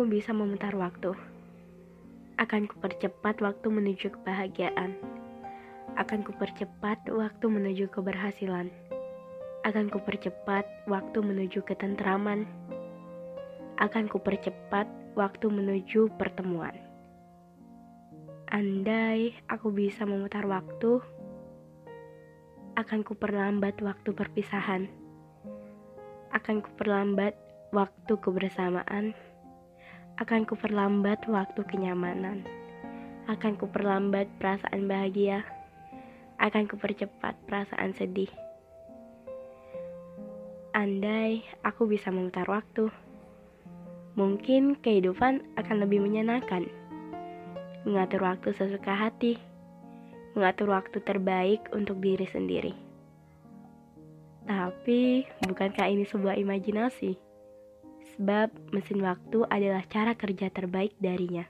aku bisa memutar waktu. Akan kupercepat waktu menuju kebahagiaan. Akan kupercepat waktu menuju keberhasilan. Akan kupercepat waktu menuju ketentraman. Akan kupercepat waktu menuju pertemuan. Andai aku bisa memutar waktu, akan kuperlambat waktu perpisahan. Akan kuperlambat waktu kebersamaan. Akan kuperlambat waktu kenyamanan. Akan kuperlambat perasaan bahagia. Akan kupercepat perasaan sedih. Andai aku bisa memutar waktu, mungkin kehidupan akan lebih menyenangkan. Mengatur waktu sesuka hati, mengatur waktu terbaik untuk diri sendiri. Tapi, bukankah ini sebuah imajinasi? Sebab mesin waktu adalah cara kerja terbaik darinya.